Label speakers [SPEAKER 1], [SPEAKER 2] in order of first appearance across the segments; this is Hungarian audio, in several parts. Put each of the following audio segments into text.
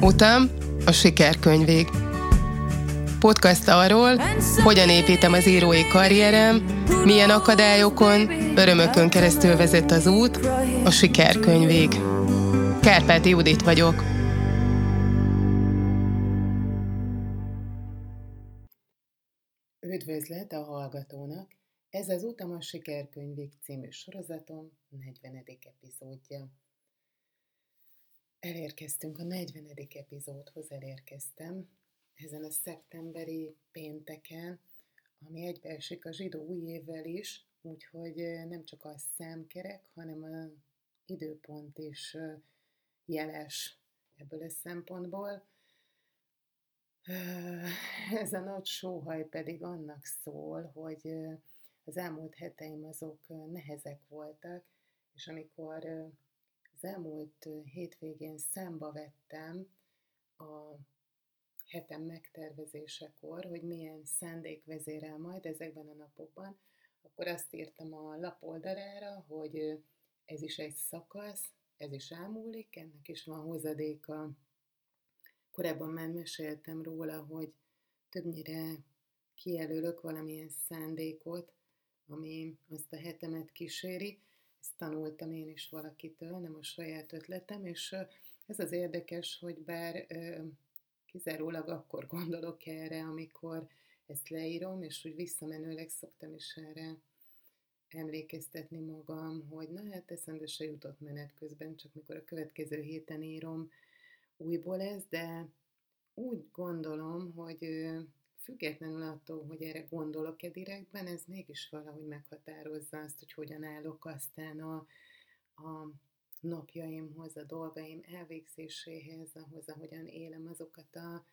[SPEAKER 1] Utam a sikerkönyvég. Podcast arról, hogyan építem az írói karrierem, milyen akadályokon, örömökön keresztül vezet az út, a sikerkönyvég. Kárpáti Judit vagyok. Üdvözlet a hallgatónak! Ez az Utam a Sikerkönyvig című sorozatom 40. epizódja. Elérkeztünk a 40. epizódhoz, elérkeztem ezen a szeptemberi pénteken, ami egybeesik a zsidó új évvel is, úgyhogy nem csak a számkerek, hanem a időpont is jeles ebből a szempontból. Ez a nagy sóhaj pedig annak szól, hogy az elmúlt heteim azok nehezek voltak, és amikor az elmúlt hétvégén számba vettem a hetem megtervezésekor, hogy milyen szándék vezérel majd ezekben a napokban, akkor azt írtam a lap oldalára, hogy ez is egy szakasz, ez is elmúlik, ennek is van hozadéka. Korábban már meséltem róla, hogy többnyire kijelölök valamilyen szándékot, ami azt a hetemet kíséri. Ezt tanultam én is valakitől, nem a saját ötletem, és ez az érdekes, hogy bár kizárólag akkor gondolok erre, amikor ezt leírom, és úgy visszamenőleg szoktam is erre emlékeztetni magam, hogy na hát eszembe se jutott menet közben, csak mikor a következő héten írom újból ez, de úgy gondolom, hogy függetlenül attól, hogy erre gondolok-e direktben, ez mégis valahogy meghatározza azt, hogy hogyan állok aztán a, a napjaimhoz, a dolgaim elvégzéséhez, ahhoz, ahogyan élem azokat a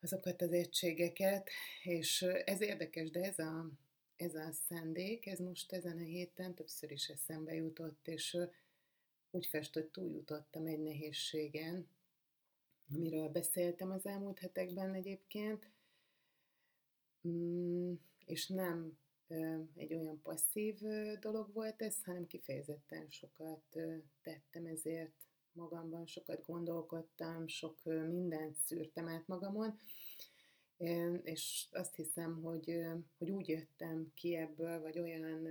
[SPEAKER 1] azokat az egységeket, és ez érdekes, de ez a, ez a szándék, ez most ezen a héten többször is eszembe jutott, és úgy fest, hogy túljutottam egy nehézségen, amiről beszéltem az elmúlt hetekben egyébként, mm, és nem egy olyan passzív dolog volt ez, hanem kifejezetten sokat tettem ezért magamban, sokat gondolkodtam, sok mindent szűrtem át magamon, és azt hiszem, hogy, hogy úgy jöttem ki ebből, vagy olyan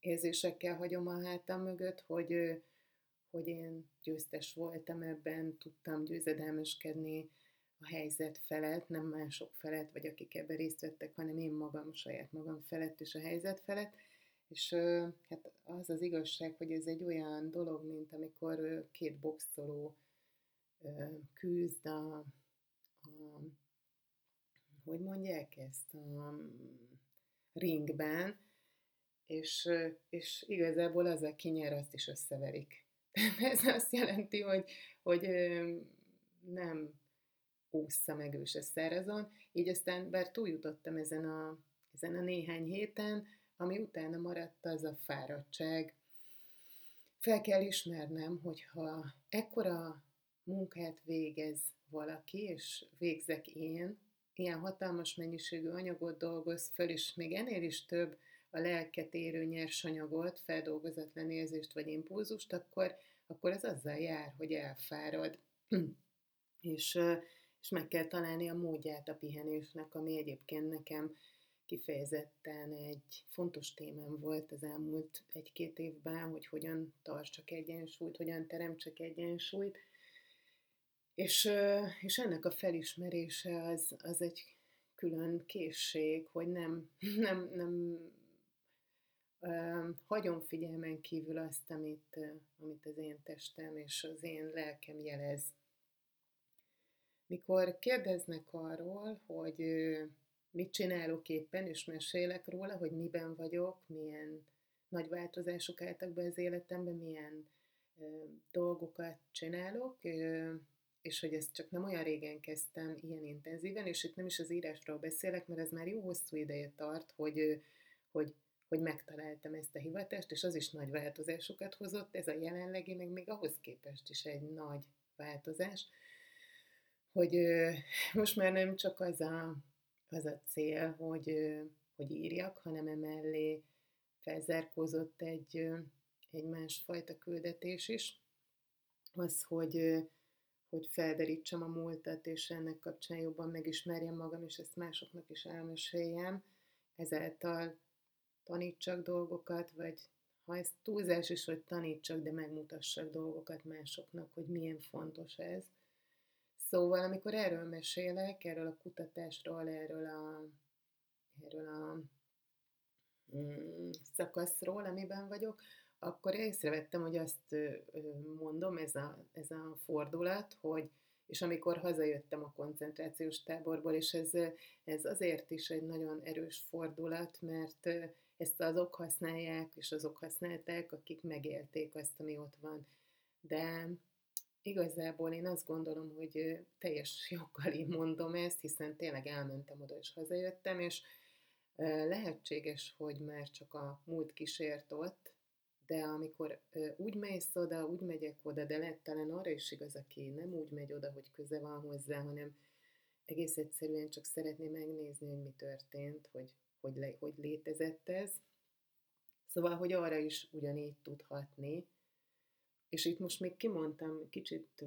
[SPEAKER 1] érzésekkel hagyom a hátam mögött, hogy, hogy én győztes voltam ebben, tudtam győzedelmeskedni, a helyzet felett, nem mások felett, vagy akik ebben részt vettek, hanem én magam, saját magam felett és a helyzet felett. És hát az az igazság, hogy ez egy olyan dolog, mint amikor két boxoló küzd a, a hogy mondják ezt, a ringben, és, és igazából az, aki nyer, azt is összeverik. Ez azt jelenti, hogy, hogy nem ússza meg ő se szárazon, így aztán bár túljutottam ezen a, ezen a néhány héten, ami utána maradt, az a fáradtság. Fel kell ismernem, hogyha ekkora munkát végez valaki, és végzek én, ilyen hatalmas mennyiségű anyagot dolgoz föl, és még ennél is több a lelket érő nyersanyagot, feldolgozatlan érzést vagy impulzust, akkor, akkor ez azzal jár, hogy elfárad. és és meg kell találni a módját a pihenésnek, ami egyébként nekem kifejezetten egy fontos témám volt az elmúlt egy-két évben, hogy hogyan tartsak egyensúlyt, hogyan teremtsek egyensúlyt, és, és ennek a felismerése az, az egy külön készség, hogy nem, nem, nem hagyom figyelmen kívül azt, amit, amit az én testem és az én lelkem jelez. Mikor kérdeznek arról, hogy mit csinálok éppen, és mesélek róla, hogy miben vagyok, milyen nagy változások álltak be az életemben, milyen dolgokat csinálok, és hogy ezt csak nem olyan régen kezdtem ilyen intenzíven, és itt nem is az írásról beszélek, mert ez már jó hosszú ideje tart, hogy, hogy, hogy megtaláltam ezt a hivatást, és az is nagy változásokat hozott, ez a jelenlegi, meg még ahhoz képest is egy nagy változás hogy most már nem csak az a, az a cél, hogy, hogy írjak, hanem emellé felzárkózott egy, egy másfajta küldetés is, az, hogy, hogy felderítsem a múltat, és ennek kapcsán jobban megismerjem magam, és ezt másoknak is elmeséljem, ezáltal tanítsak dolgokat, vagy ha ez túlzás is, hogy tanítsak, de megmutassak dolgokat másoknak, hogy milyen fontos ez. Szóval, amikor erről mesélek, erről a kutatásról, erről a, erről a mm, szakaszról, amiben vagyok, akkor észrevettem, hogy azt mondom, ez a, ez a fordulat, hogy és amikor hazajöttem a koncentrációs táborból, és ez, ez azért is egy nagyon erős fordulat, mert ezt azok használják, és azok használták, akik megélték azt, ami ott van. De igazából én azt gondolom, hogy teljes joggal így mondom ezt, hiszen tényleg elmentem oda, és hazajöttem, és lehetséges, hogy már csak a múlt kísért ott, de amikor úgy mész oda, úgy megyek oda, de lehet talán arra is igaz, aki nem úgy megy oda, hogy köze van hozzá, hanem egész egyszerűen csak szeretné megnézni, hogy mi történt, hogy hogy, le, hogy létezett ez. Szóval, hogy arra is ugyanígy tudhatni. És itt most még kimondtam, kicsit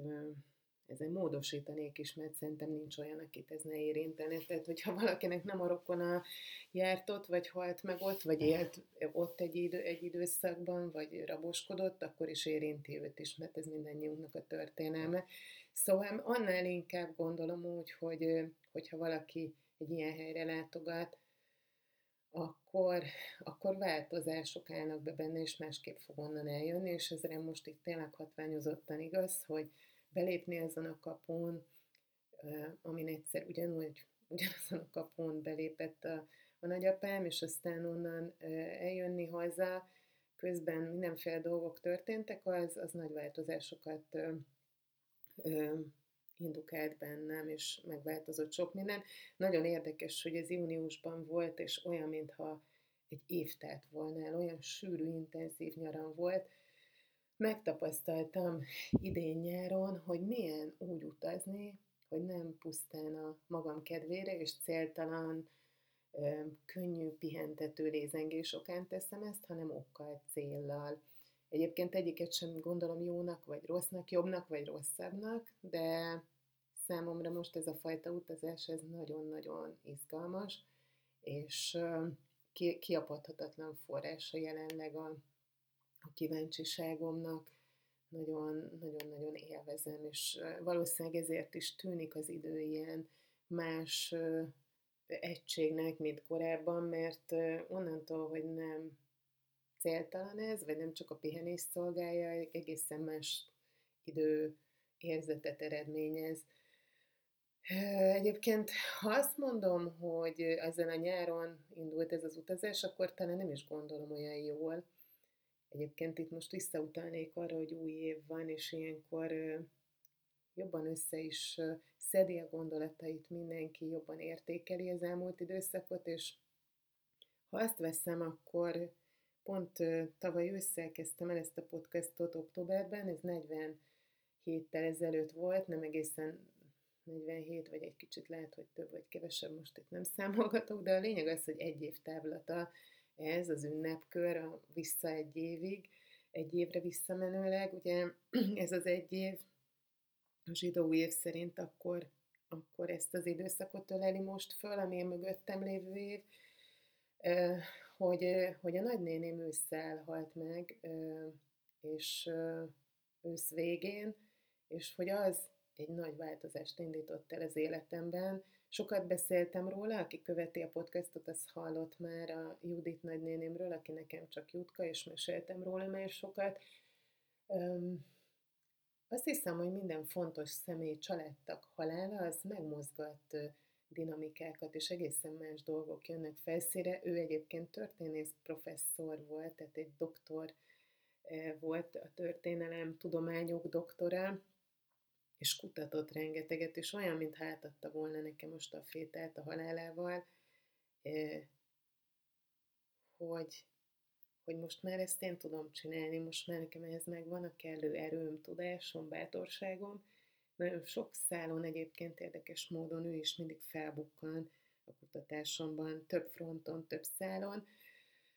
[SPEAKER 1] ezen módosítanék is, mert szerintem nincs olyan, akit ez ne érintene. Tehát, hogyha valakinek nem a rokona járt ott, vagy halt meg ott, vagy élt ott egy, idő, egy időszakban, vagy raboskodott, akkor is érinti őt is, mert ez mindannyiunknak a történelme. Szóval annál inkább gondolom úgy, hogy hogyha valaki egy ilyen helyre látogat, akkor, akkor változások állnak be benne, és másképp fog onnan eljönni, és ezre most itt tényleg hatványozottan igaz, hogy belépni ezen a kapun, amin egyszer ugyanúgy, ugyanazon a kapun belépett a, a nagyapám, és aztán onnan eljönni haza, közben mindenféle dolgok történtek, az, az nagy változásokat indukált bennem, és megváltozott sok minden. Nagyon érdekes, hogy ez júniusban volt, és olyan, mintha egy év telt volna el, olyan sűrű, intenzív nyaram volt. Megtapasztaltam idén nyáron, hogy milyen úgy utazni, hogy nem pusztán a magam kedvére és céltalan, könnyű, pihentető lézengés okán teszem ezt, hanem okkal, céllal. Egyébként egyiket sem gondolom jónak, vagy rossznak, jobbnak, vagy rosszabbnak, de számomra most ez a fajta utazás, ez nagyon-nagyon izgalmas, és kiapadhatatlan forrása jelenleg a, a kíváncsiságomnak, nagyon-nagyon élvezem, és valószínűleg ezért is tűnik az idő ilyen más egységnek, mint korábban, mert onnantól, hogy nem céltalan ez, vagy nem csak a pihenés szolgálja, egészen más idő érzetet eredményez. Egyébként, ha azt mondom, hogy ezen a nyáron indult ez az utazás, akkor talán nem is gondolom olyan jól. Egyébként itt most visszautalnék arra, hogy új év van, és ilyenkor jobban össze is szedi a gondolatait mindenki, jobban értékeli az elmúlt időszakot, és ha azt veszem, akkor Pont tavaly ősszel kezdtem el ezt a podcastot októberben, ez 40 héttel ezelőtt volt, nem egészen 47, vagy egy kicsit lehet, hogy több vagy kevesebb, most itt nem számolgatok, de a lényeg az, hogy egy év távlata ez, az ünnepkör, a vissza egy évig, egy évre visszamenőleg, ugye ez az egy év, a zsidó év szerint akkor, akkor ezt az időszakot öleli most föl, ami a mögöttem lévő év, hogy, hogy a nagynéném ősszel halt meg, és ősz végén, és hogy az egy nagy változást indított el az életemben. Sokat beszéltem róla, aki követi a podcastot, az hallott már a Judit nagynénémről, aki nekem csak Jutka, és meséltem róla már sokat. azt hiszem, hogy minden fontos személy családtag halála, az megmozgat dinamikákat, és egészen más dolgok jönnek felszíre. Ő egyébként történész professzor volt, tehát egy doktor eh, volt a történelem tudományok doktora, és kutatott rengeteget, és olyan, mintha átadta volna nekem most a fételt a halálával, eh, hogy, hogy most már ezt én tudom csinálni, most már nekem ehhez megvan a kellő erőm, tudásom, bátorságom, nagyon sok szálon egyébként érdekes módon ő is mindig felbukkan a kutatásomban, több fronton, több szálon.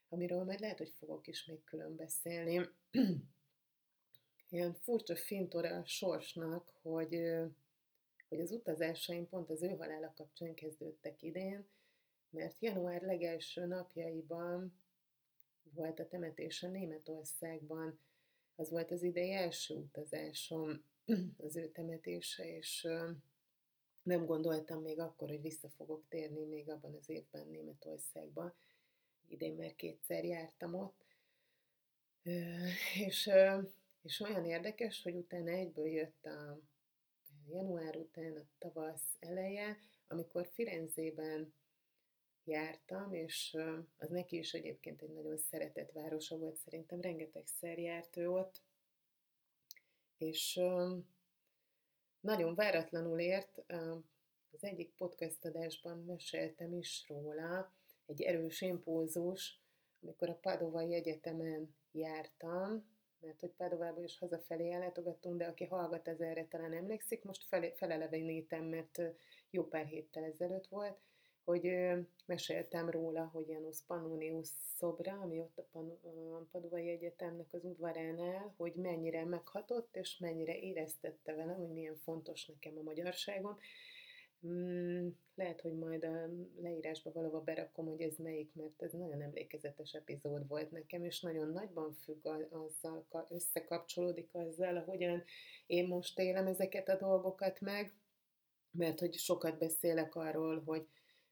[SPEAKER 1] amiről majd lehet, hogy fogok is még külön beszélni. Ilyen furcsa fintora a sorsnak, hogy, hogy az utazásaim pont az ő halála kapcsán kezdődtek idén, mert január legelső napjaiban volt a temetése Németországban. Az volt az idei első utazásom, az ő temetése, és nem gondoltam még akkor, hogy vissza fogok térni még abban az évben Németországba. Idén már kétszer jártam ott. És, és olyan érdekes, hogy utána egyből jött a január után a tavasz eleje, amikor Firenzében jártam, és az neki is egyébként egy nagyon szeretett városa volt, szerintem rengetegszer járt ő ott, és nagyon váratlanul ért, az egyik podcast adásban meséltem is róla, egy erős impulzus, amikor a Padovai Egyetemen jártam, mert hogy Padovába is hazafelé ellátogattunk, de aki hallgat ez erre talán emlékszik, most fel, felelevenítem, mert jó pár héttel ezelőtt volt, hogy meséltem róla, hogy Janus Pannonius szobra, ami ott a, Pan- Padovai Egyetemnek az udvaránál, hogy mennyire meghatott, és mennyire éreztette velem, hogy milyen fontos nekem a magyarságom. Mm, lehet, hogy majd a leírásba valahol berakom, hogy ez melyik, mert ez nagyon emlékezetes epizód volt nekem, és nagyon nagyban függ azzal, összekapcsolódik azzal, ahogyan én most élem ezeket a dolgokat meg, mert hogy sokat beszélek arról, hogy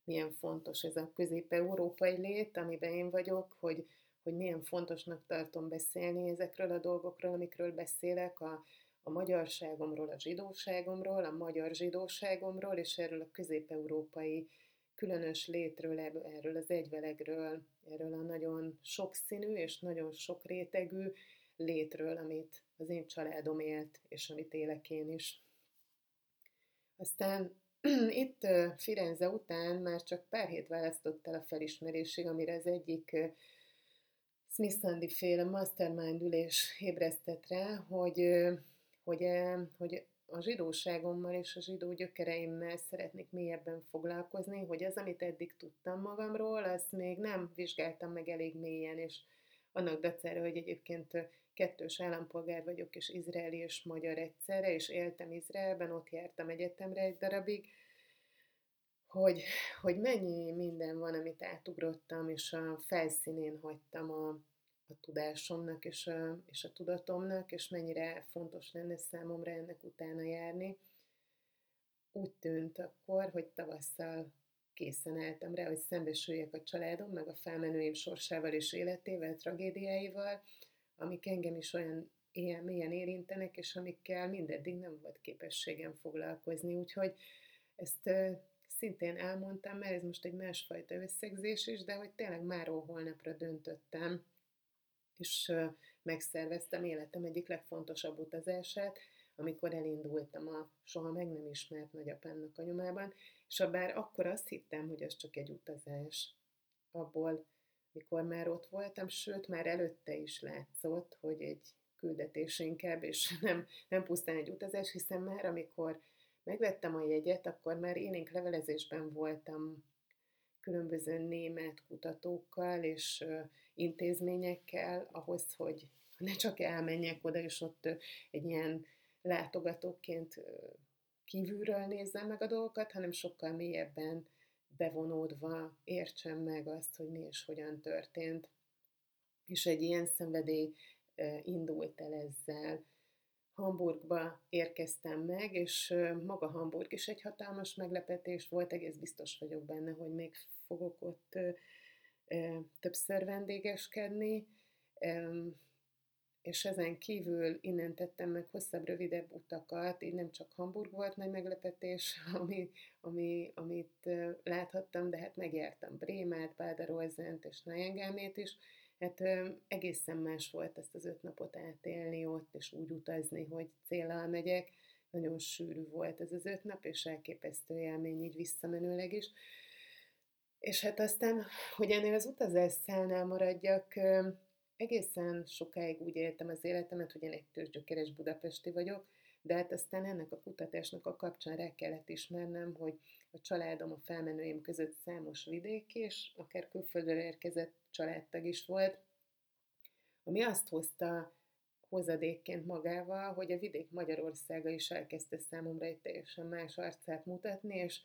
[SPEAKER 1] milyen fontos ez a közép-európai lét, amiben én vagyok, hogy, hogy milyen fontosnak tartom beszélni ezekről a dolgokról, amikről beszélek, a, a magyarságomról, a zsidóságomról, a magyar zsidóságomról, és erről a közép-európai különös létről, erről az egyvelegről, erről a nagyon sokszínű és nagyon sok rétegű létről, amit az én családom élt, és amit élek én is. Aztán itt Firenze után már csak pár hét választott el a felismerésig, amire az egyik Smith Sandy féle mastermind ülés ébresztett rá, hogy, hogy, hogy a zsidóságommal és a zsidó gyökereimmel szeretnék mélyebben foglalkozni, hogy az, amit eddig tudtam magamról, azt még nem vizsgáltam meg elég mélyen, és annak dacára, hogy egyébként kettős állampolgár vagyok, és izraeli és magyar egyszerre, és éltem Izraelben, ott jártam egyetemre egy darabig, hogy, hogy mennyi minden van, amit átugrottam, és a felszínén hagytam a, a tudásomnak és a, és a tudatomnak, és mennyire fontos lenne számomra ennek utána járni. Úgy tűnt akkor, hogy tavasszal készen álltam rá, hogy szembesüljek a családom, meg a felmenőim sorsával és életével, tragédiáival, amik engem is olyan ilyen mélyen érintenek, és amikkel mindeddig nem volt képességem foglalkozni. Úgyhogy ezt szintén elmondtam, mert ez most egy másfajta összegzés is, de hogy tényleg máról holnapra döntöttem, és megszerveztem életem egyik legfontosabb utazását, amikor elindultam a soha meg nem ismert nagyapámnak a nyomában, és ha bár akkor azt hittem, hogy ez csak egy utazás, abból, mikor már ott voltam, sőt, már előtte is látszott, hogy egy küldetés inkább, és nem, nem pusztán egy utazás, hiszen már amikor megvettem a jegyet, akkor már élénk levelezésben voltam különböző német kutatókkal és intézményekkel ahhoz, hogy ne csak elmenjek oda, és ott egy ilyen látogatóként kívülről nézzem meg a dolgokat, hanem sokkal mélyebben bevonódva értsem meg azt, hogy mi és hogyan történt. És egy ilyen szenvedély indult el ezzel. Hamburgba érkeztem meg, és maga Hamburg is egy hatalmas meglepetés volt, egész biztos vagyok benne, hogy még fogok ott többször vendégeskedni, és ezen kívül innen tettem meg hosszabb, rövidebb utakat, így nem csak Hamburg volt nagy meglepetés, ami, ami, amit láthattam, de hát megjártam Brémát, Báderolzent és Najengelmét is, hát egészen más volt ezt az öt napot átélni ott, és úgy utazni, hogy célral megyek. Nagyon sűrű volt ez az öt nap, és elképesztő élmény így visszamenőleg is. És hát aztán, hogy ennél az utazásszálnál maradjak, egészen sokáig úgy éltem az életemet, hogy én egy tőzsgyökeres budapesti vagyok, de hát aztán ennek a kutatásnak a kapcsán rá kellett ismernem, hogy a családom, a felmenőim között számos vidék, és akár külföldről érkezett családtag is volt, ami azt hozta hozadékként magával, hogy a vidék Magyarországa is elkezdte számomra egy teljesen más arcát mutatni, és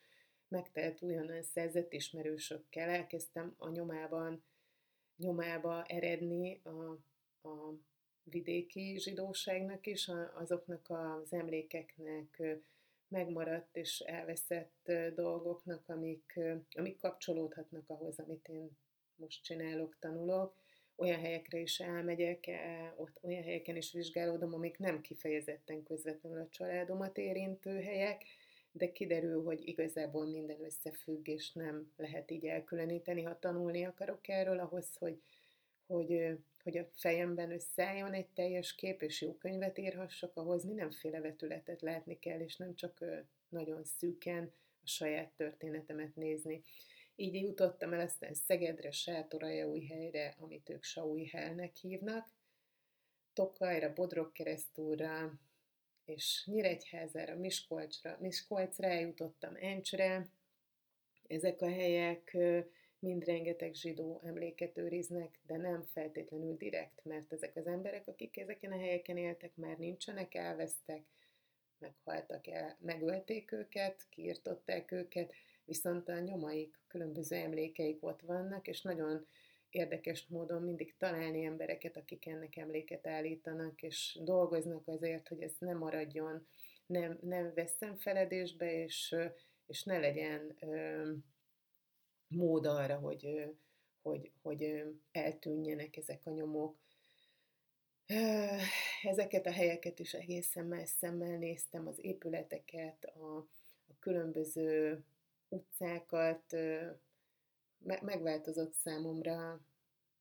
[SPEAKER 1] megtelt újonnan szerzett ismerősökkel. Elkezdtem a nyomában, nyomába eredni a, a vidéki zsidóságnak is, azoknak az emlékeknek, megmaradt és elveszett dolgoknak, amik, amik kapcsolódhatnak ahhoz, amit én most csinálok, tanulok. Olyan helyekre is elmegyek, e, ott olyan helyeken is vizsgálódom, amik nem kifejezetten közvetlenül a családomat érintő helyek, de kiderül, hogy igazából minden összefügg, és nem lehet így elkülöníteni. Ha tanulni akarok erről, ahhoz, hogy, hogy, hogy a fejemben összeálljon egy teljes kép, és jó könyvet írhassak, ahhoz mindenféle vetületet látni kell, és nem csak nagyon szűken a saját történetemet nézni. Így jutottam el aztán Szegedre, helyre, amit ők Saújhelnek hívnak, Tokajra, Bodrog keresztúra, és Nyíregyházára, Miskolcra, Miskolcra eljutottam Encsre. Ezek a helyek mind rengeteg zsidó emléket őriznek, de nem feltétlenül direkt, mert ezek az emberek, akik ezeken a helyeken éltek, már nincsenek, elvesztek, meghaltak el, megölték őket, kiirtották őket, viszont a nyomaik, különböző emlékeik ott vannak, és nagyon érdekes módon mindig találni embereket, akik ennek emléket állítanak, és dolgoznak azért, hogy ez ne maradjon, nem, nem veszem feledésbe, és, és ne legyen ö, mód arra, hogy, hogy, hogy eltűnjenek ezek a nyomok. Ezeket a helyeket is egészen más szemmel néztem, az épületeket, a, a különböző utcákat, megváltozott számomra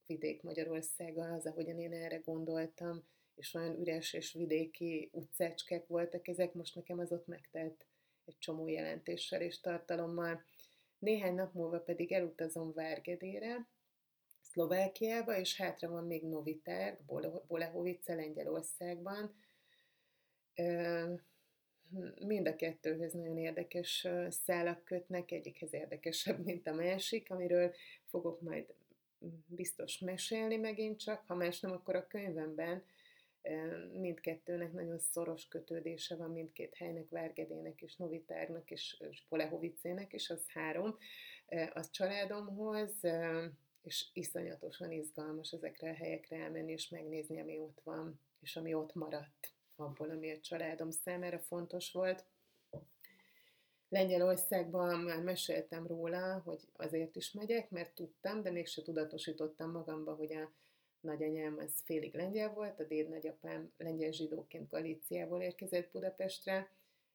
[SPEAKER 1] vidék Magyarországa, az, ahogyan én erre gondoltam, és olyan üres és vidéki utcácskák voltak ezek, most nekem az ott megtelt egy csomó jelentéssel és tartalommal. Néhány nap múlva pedig elutazom Várgedére, Szlovákiába, és hátra van még Novitárg, Bolehovice, Lengyelországban. Mind a kettőhöz nagyon érdekes szálak kötnek, egyikhez érdekesebb, mint a másik, amiről fogok majd biztos mesélni megint csak, ha más nem, akkor a könyvemben mindkettőnek nagyon szoros kötődése van mindkét helynek, Várgedének és Novitárnak és, és Polehovicének, és az három, az családomhoz, és iszonyatosan izgalmas ezekre a helyekre elmenni és megnézni, ami ott van, és ami ott maradt abból, ami a családom számára fontos volt. Lengyelországban már meséltem róla, hogy azért is megyek, mert tudtam, de mégse tudatosítottam magamba, hogy a nagyanyám az félig lengyel volt, a déd nagyapám lengyel zsidóként Galíciából érkezett Budapestre,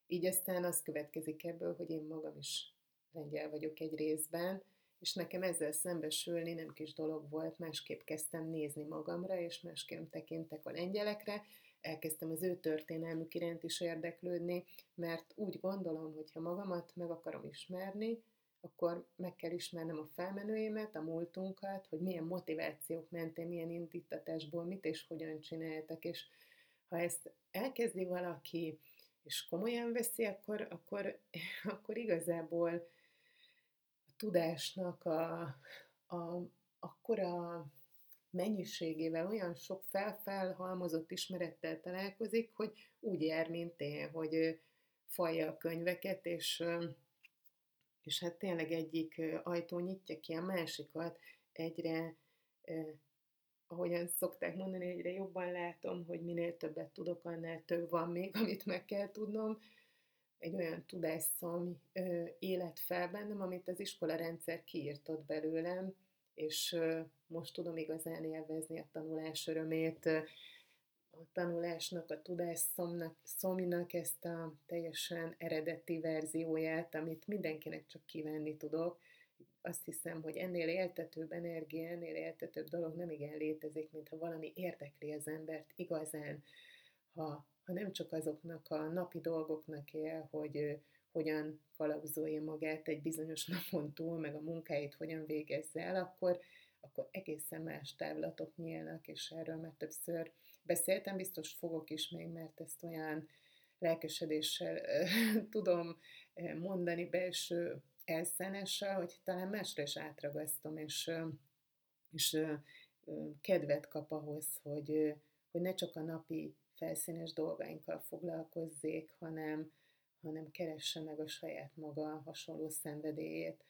[SPEAKER 1] így aztán az következik ebből, hogy én magam is lengyel vagyok egy részben, és nekem ezzel szembesülni nem kis dolog volt, másképp kezdtem nézni magamra, és másképp tekintek a lengyelekre, elkezdtem az ő történelmük iránt is érdeklődni, mert úgy gondolom, hogy ha magamat meg akarom ismerni, akkor meg kell ismernem a felmenőimet, a múltunkat, hogy milyen motivációk mentén, milyen indítatásból mit és hogyan csináltak, és ha ezt elkezdi valaki, és komolyan veszi, akkor, akkor, akkor igazából a tudásnak a, a, akkora mennyiségével, olyan sok felfelhalmozott ismerettel találkozik, hogy úgy jár, mint én, hogy falja a könyveket, és, és hát tényleg egyik ajtó nyitja ki a másikat, egyre, ahogyan szokták mondani, egyre jobban látom, hogy minél többet tudok, annál több van még, amit meg kell tudnom. Egy olyan tudásszom élet fel bennem, amit az iskola rendszer kiírtott belőlem, és most tudom igazán élvezni a tanulás örömét, a tanulásnak, a tudásszomnak, szomnak ezt a teljesen eredeti verzióját, amit mindenkinek csak kívánni tudok. Azt hiszem, hogy ennél éltetőbb energia, ennél éltetőbb dolog nem igen létezik, mint ha valami érdekli az embert igazán, ha, ha nem csak azoknak a napi dolgoknak él, hogy hogyan kalauzolja magát egy bizonyos napon túl, meg a munkáit hogyan végezze el, akkor, akkor egészen más távlatok nyílnak, és erről már többször beszéltem, biztos fogok is még, mert ezt olyan lelkesedéssel tudom mondani belső elszánással, hogy talán másra is átragasztom, és, és kedvet kap ahhoz, hogy, hogy ne csak a napi felszínes dolgainkkal foglalkozzék, hanem, hanem keresse meg a saját maga hasonló szenvedélyét.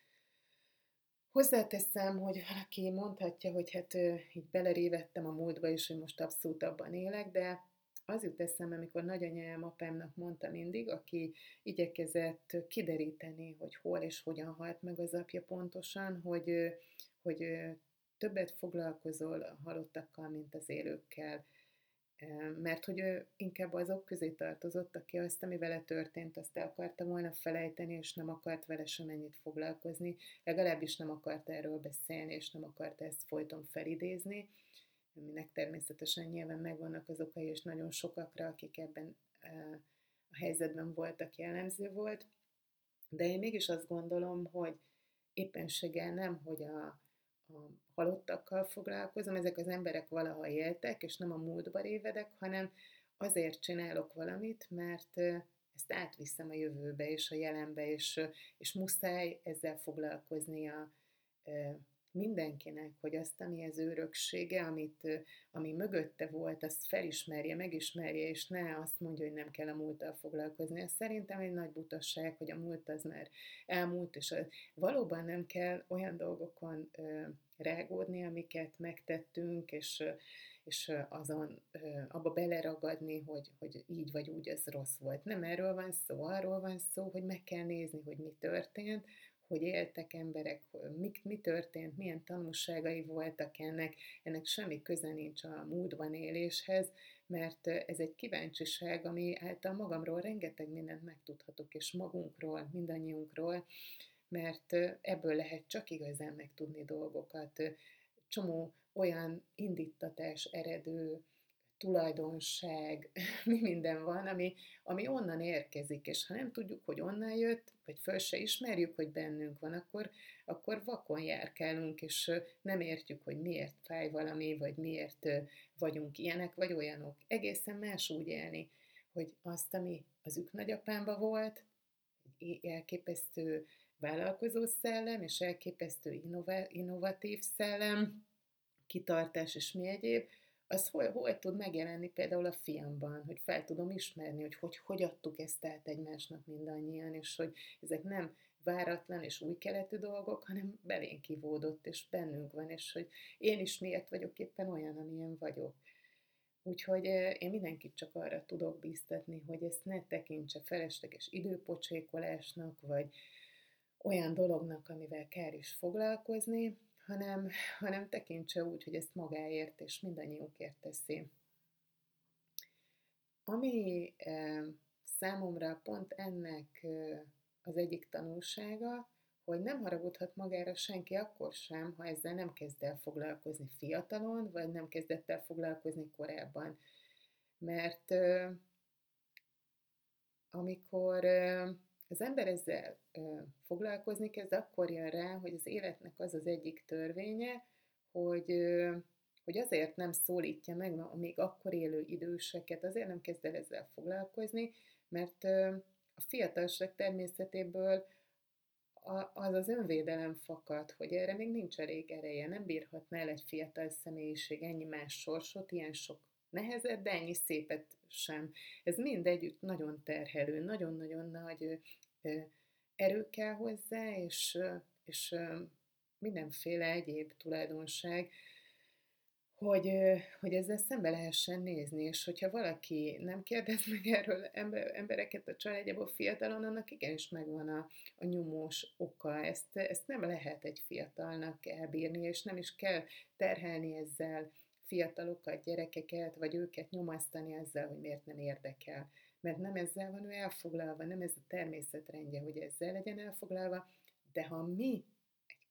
[SPEAKER 1] Hozzáteszem, hogy valaki mondhatja, hogy hát így belerévettem a múltba is, hogy most abszolút abban élek, de az jut eszembe, amikor nagyanyám apámnak mondta mindig, aki igyekezett kideríteni, hogy hol és hogyan halt meg az apja pontosan, hogy, hogy többet foglalkozol a halottakkal, mint az élőkkel. Mert hogy ő inkább azok közé tartozott, aki azt, ami vele történt, azt el akarta volna felejteni, és nem akart vele sem ennyit foglalkozni, legalábbis nem akart erről beszélni, és nem akart ezt folyton felidézni aminek természetesen nyilván megvannak az okai, és nagyon sokakra, akik ebben a helyzetben voltak, jellemző volt. De én mégis azt gondolom, hogy éppenséggel nem, hogy a, a halottakkal foglalkozom, ezek az emberek valaha éltek, és nem a múltba révedek, hanem azért csinálok valamit, mert ezt átviszem a jövőbe és a jelenbe, és, és muszáj ezzel foglalkozni a mindenkinek, hogy azt, ami az öröksége, amit, ami mögötte volt, azt felismerje, megismerje, és ne azt mondja, hogy nem kell a múlttal foglalkozni. Ez szerintem egy nagy butasság, hogy a múlt az már elmúlt, és valóban nem kell olyan dolgokon rágódni, amiket megtettünk, és, és azon abba beleragadni, hogy, hogy így vagy úgy ez rossz volt. Nem erről van szó, arról van szó, hogy meg kell nézni, hogy mi történt, hogy éltek emberek, mi, mi történt, milyen tanulságai voltak ennek, ennek semmi köze nincs a múltban éléshez, mert ez egy kíváncsiság, ami által magamról rengeteg mindent megtudhatok, és magunkról, mindannyiunkról, mert ebből lehet csak igazán megtudni dolgokat. Csomó olyan indítatás eredő, tulajdonság, mi minden van, ami, ami onnan érkezik, és ha nem tudjuk, hogy onnan jött, vagy föl se ismerjük, hogy bennünk van, akkor, akkor vakon járkálunk, és nem értjük, hogy miért fáj valami, vagy miért vagyunk ilyenek, vagy olyanok. Egészen más úgy élni, hogy azt, ami az ők nagyapámba volt, elképesztő vállalkozó szellem, és elképesztő innovatív szellem, kitartás és mi egyéb, az hol, hol tud megjelenni például a fiamban, hogy fel tudom ismerni, hogy hogy, hogy adtuk ezt át egymásnak mindannyian, és hogy ezek nem váratlan és új keletű dolgok, hanem belénk kivódott, és bennünk van, és hogy én is miért vagyok éppen olyan, amilyen vagyok. Úgyhogy én mindenkit csak arra tudok bíztatni, hogy ezt ne tekintse felesleges időpocsékolásnak, vagy olyan dolognak, amivel kell is foglalkozni, hanem, hanem tekintse úgy, hogy ezt magáért és mindannyiunkért teszi. Ami e, számomra pont ennek e, az egyik tanulsága, hogy nem haragudhat magára senki akkor sem, ha ezzel nem kezd el foglalkozni fiatalon, vagy nem kezdett el foglalkozni korábban. Mert e, amikor az ember ezzel foglalkozni kezd, akkor jön rá, hogy az életnek az az egyik törvénye, hogy, hogy azért nem szólítja meg a még akkor élő időseket, azért nem kezd el ezzel foglalkozni, mert a fiatalság természetéből az az önvédelem fakad, hogy erre még nincs elég ereje, nem bírhatna el egy fiatal személyiség ennyi más sorsot, ilyen sok nehezet, de ennyi szépet sem. Ez mind együtt nagyon terhelő, nagyon-nagyon nagy erő kell hozzá, és, és mindenféle egyéb tulajdonság, hogy, hogy ezzel szembe lehessen nézni, és hogyha valaki nem kérdez meg erről embereket a családjából fiatalon, annak igenis megvan a, a nyomós oka. Ezt, ezt nem lehet egy fiatalnak elbírni, és nem is kell terhelni ezzel fiatalokat, gyerekeket, vagy őket nyomasztani ezzel, hogy miért nem érdekel. Mert nem ezzel van ő elfoglalva, nem ez a természetrendje, hogy ezzel legyen elfoglalva, de ha mi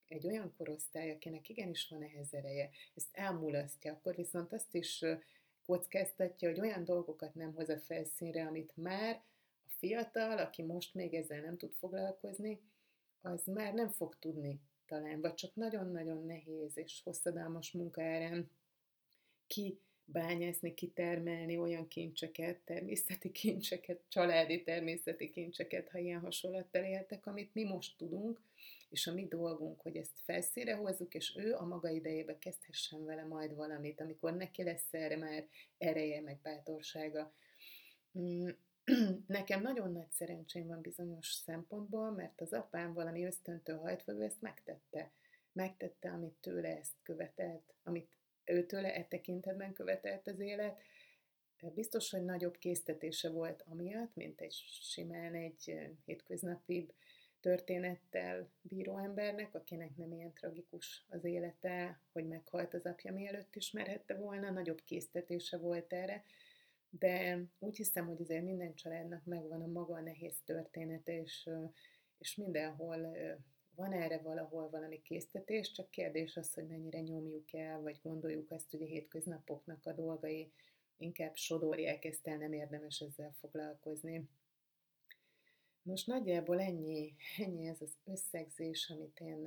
[SPEAKER 1] egy olyan korosztály, akinek igenis van ehhez ereje, ezt elmulasztja, akkor viszont azt is kockáztatja, hogy olyan dolgokat nem hoz a felszínre, amit már a fiatal, aki most még ezzel nem tud foglalkozni, az már nem fog tudni talán, vagy csak nagyon-nagyon nehéz és hosszadalmas munka árán ki bányászni, kitermelni olyan kincseket, természeti kincseket, családi természeti kincseket, ha ilyen hasonlattal éltek, amit mi most tudunk, és a mi dolgunk, hogy ezt felszíre hozzuk, és ő a maga idejébe kezdhessen vele majd valamit, amikor neki lesz erre már ereje, meg bátorsága. Mm, nekem nagyon nagy szerencsém van bizonyos szempontból, mert az apám valami ösztöntől hajtva ő ezt megtette. Megtette, amit tőle ezt követelt, amit őtőle e tekintetben követelt az élet. Biztos, hogy nagyobb késztetése volt amiatt, mint egy simán egy hétköznapi történettel bíró embernek, akinek nem ilyen tragikus az élete, hogy meghalt az apja mielőtt ismerhette volna, nagyobb késztetése volt erre, de úgy hiszem, hogy azért minden családnak megvan a maga nehéz története, és, és mindenhol van erre valahol valami késztetés, csak kérdés az, hogy mennyire nyomjuk el, vagy gondoljuk azt, hogy a hétköznapoknak a dolgai inkább sodorják ezt el, nem érdemes ezzel foglalkozni. Most nagyjából ennyi, ennyi ez az összegzés, amit én,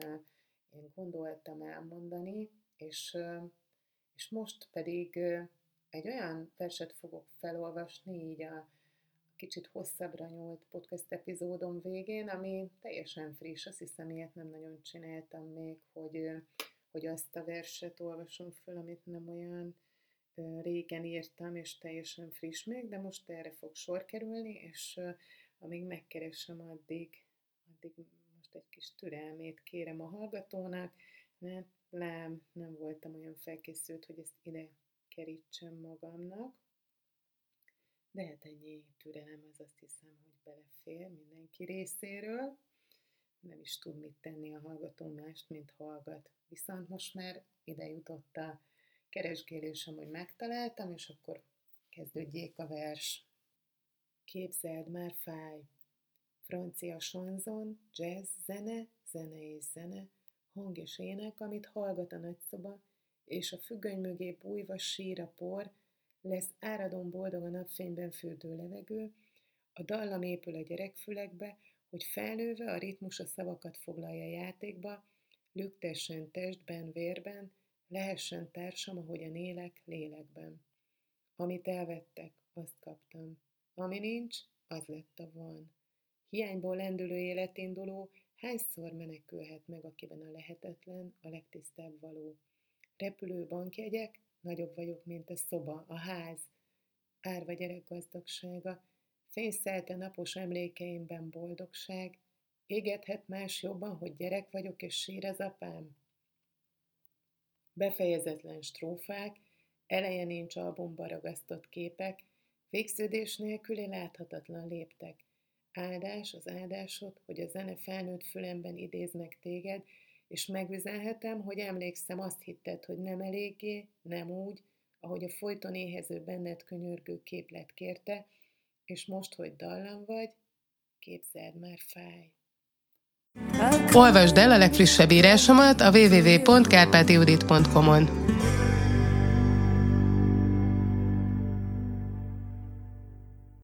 [SPEAKER 1] én gondoltam elmondani, és, és most pedig egy olyan verset fogok felolvasni így a kicsit hosszabbra nyúlt podcast epizódom végén, ami teljesen friss, azt hiszem, ilyet nem nagyon csináltam még, hogy, hogy azt a verset olvasom föl, amit nem olyan régen írtam, és teljesen friss még, de most erre fog sor kerülni, és amíg megkeresem, addig, addig most egy kis türelmét kérem a hallgatónak, mert nem, nem voltam olyan felkészült, hogy ezt ide kerítsem magamnak. De hát ennyi türelem, az azt hiszem, hogy belefér mindenki részéről. Nem is tud mit tenni a hallgató mást, mint hallgat. Viszont most már ide jutott a keresgélésem, hogy megtaláltam, és akkor kezdődjék a vers. Képzeld már fáj. Francia sonzon, jazz, zene, zene és zene, hang és ének, amit hallgat a nagyszoba, és a függöny mögé bújva sír a por, lesz áradon boldog a napfényben fürdő levegő, a dallam épül a gyerekfülekbe, hogy felnőve a ritmus a szavakat foglalja játékba, lüktessen testben, vérben, lehessen társam, ahogyan élek, lélekben. Amit elvettek, azt kaptam. Ami nincs, az lett a van. Hiányból lendülő életinduló hányszor menekülhet meg, akiben a lehetetlen, a legtisztább való. Repülő bankjegyek, nagyobb vagyok, mint a szoba, a ház, árva gyerek gazdagsága, fényszelte napos emlékeimben boldogság, égethet más jobban, hogy gyerek vagyok és sír az apám? Befejezetlen strófák, eleje nincs albumba ragasztott képek, végződés nélküli láthatatlan léptek. Áldás az áldásod, hogy a zene felnőtt fülemben idéz meg téged, és megüzenhetem, hogy emlékszem, azt hitted, hogy nem eléggé, nem úgy, ahogy a folyton éhező benned könyörgő képlet kérte, és most, hogy dallam vagy, képzeld már fáj.
[SPEAKER 2] Olvasd el a legfrissebb írásomat a www.kárpátiudit.com-on.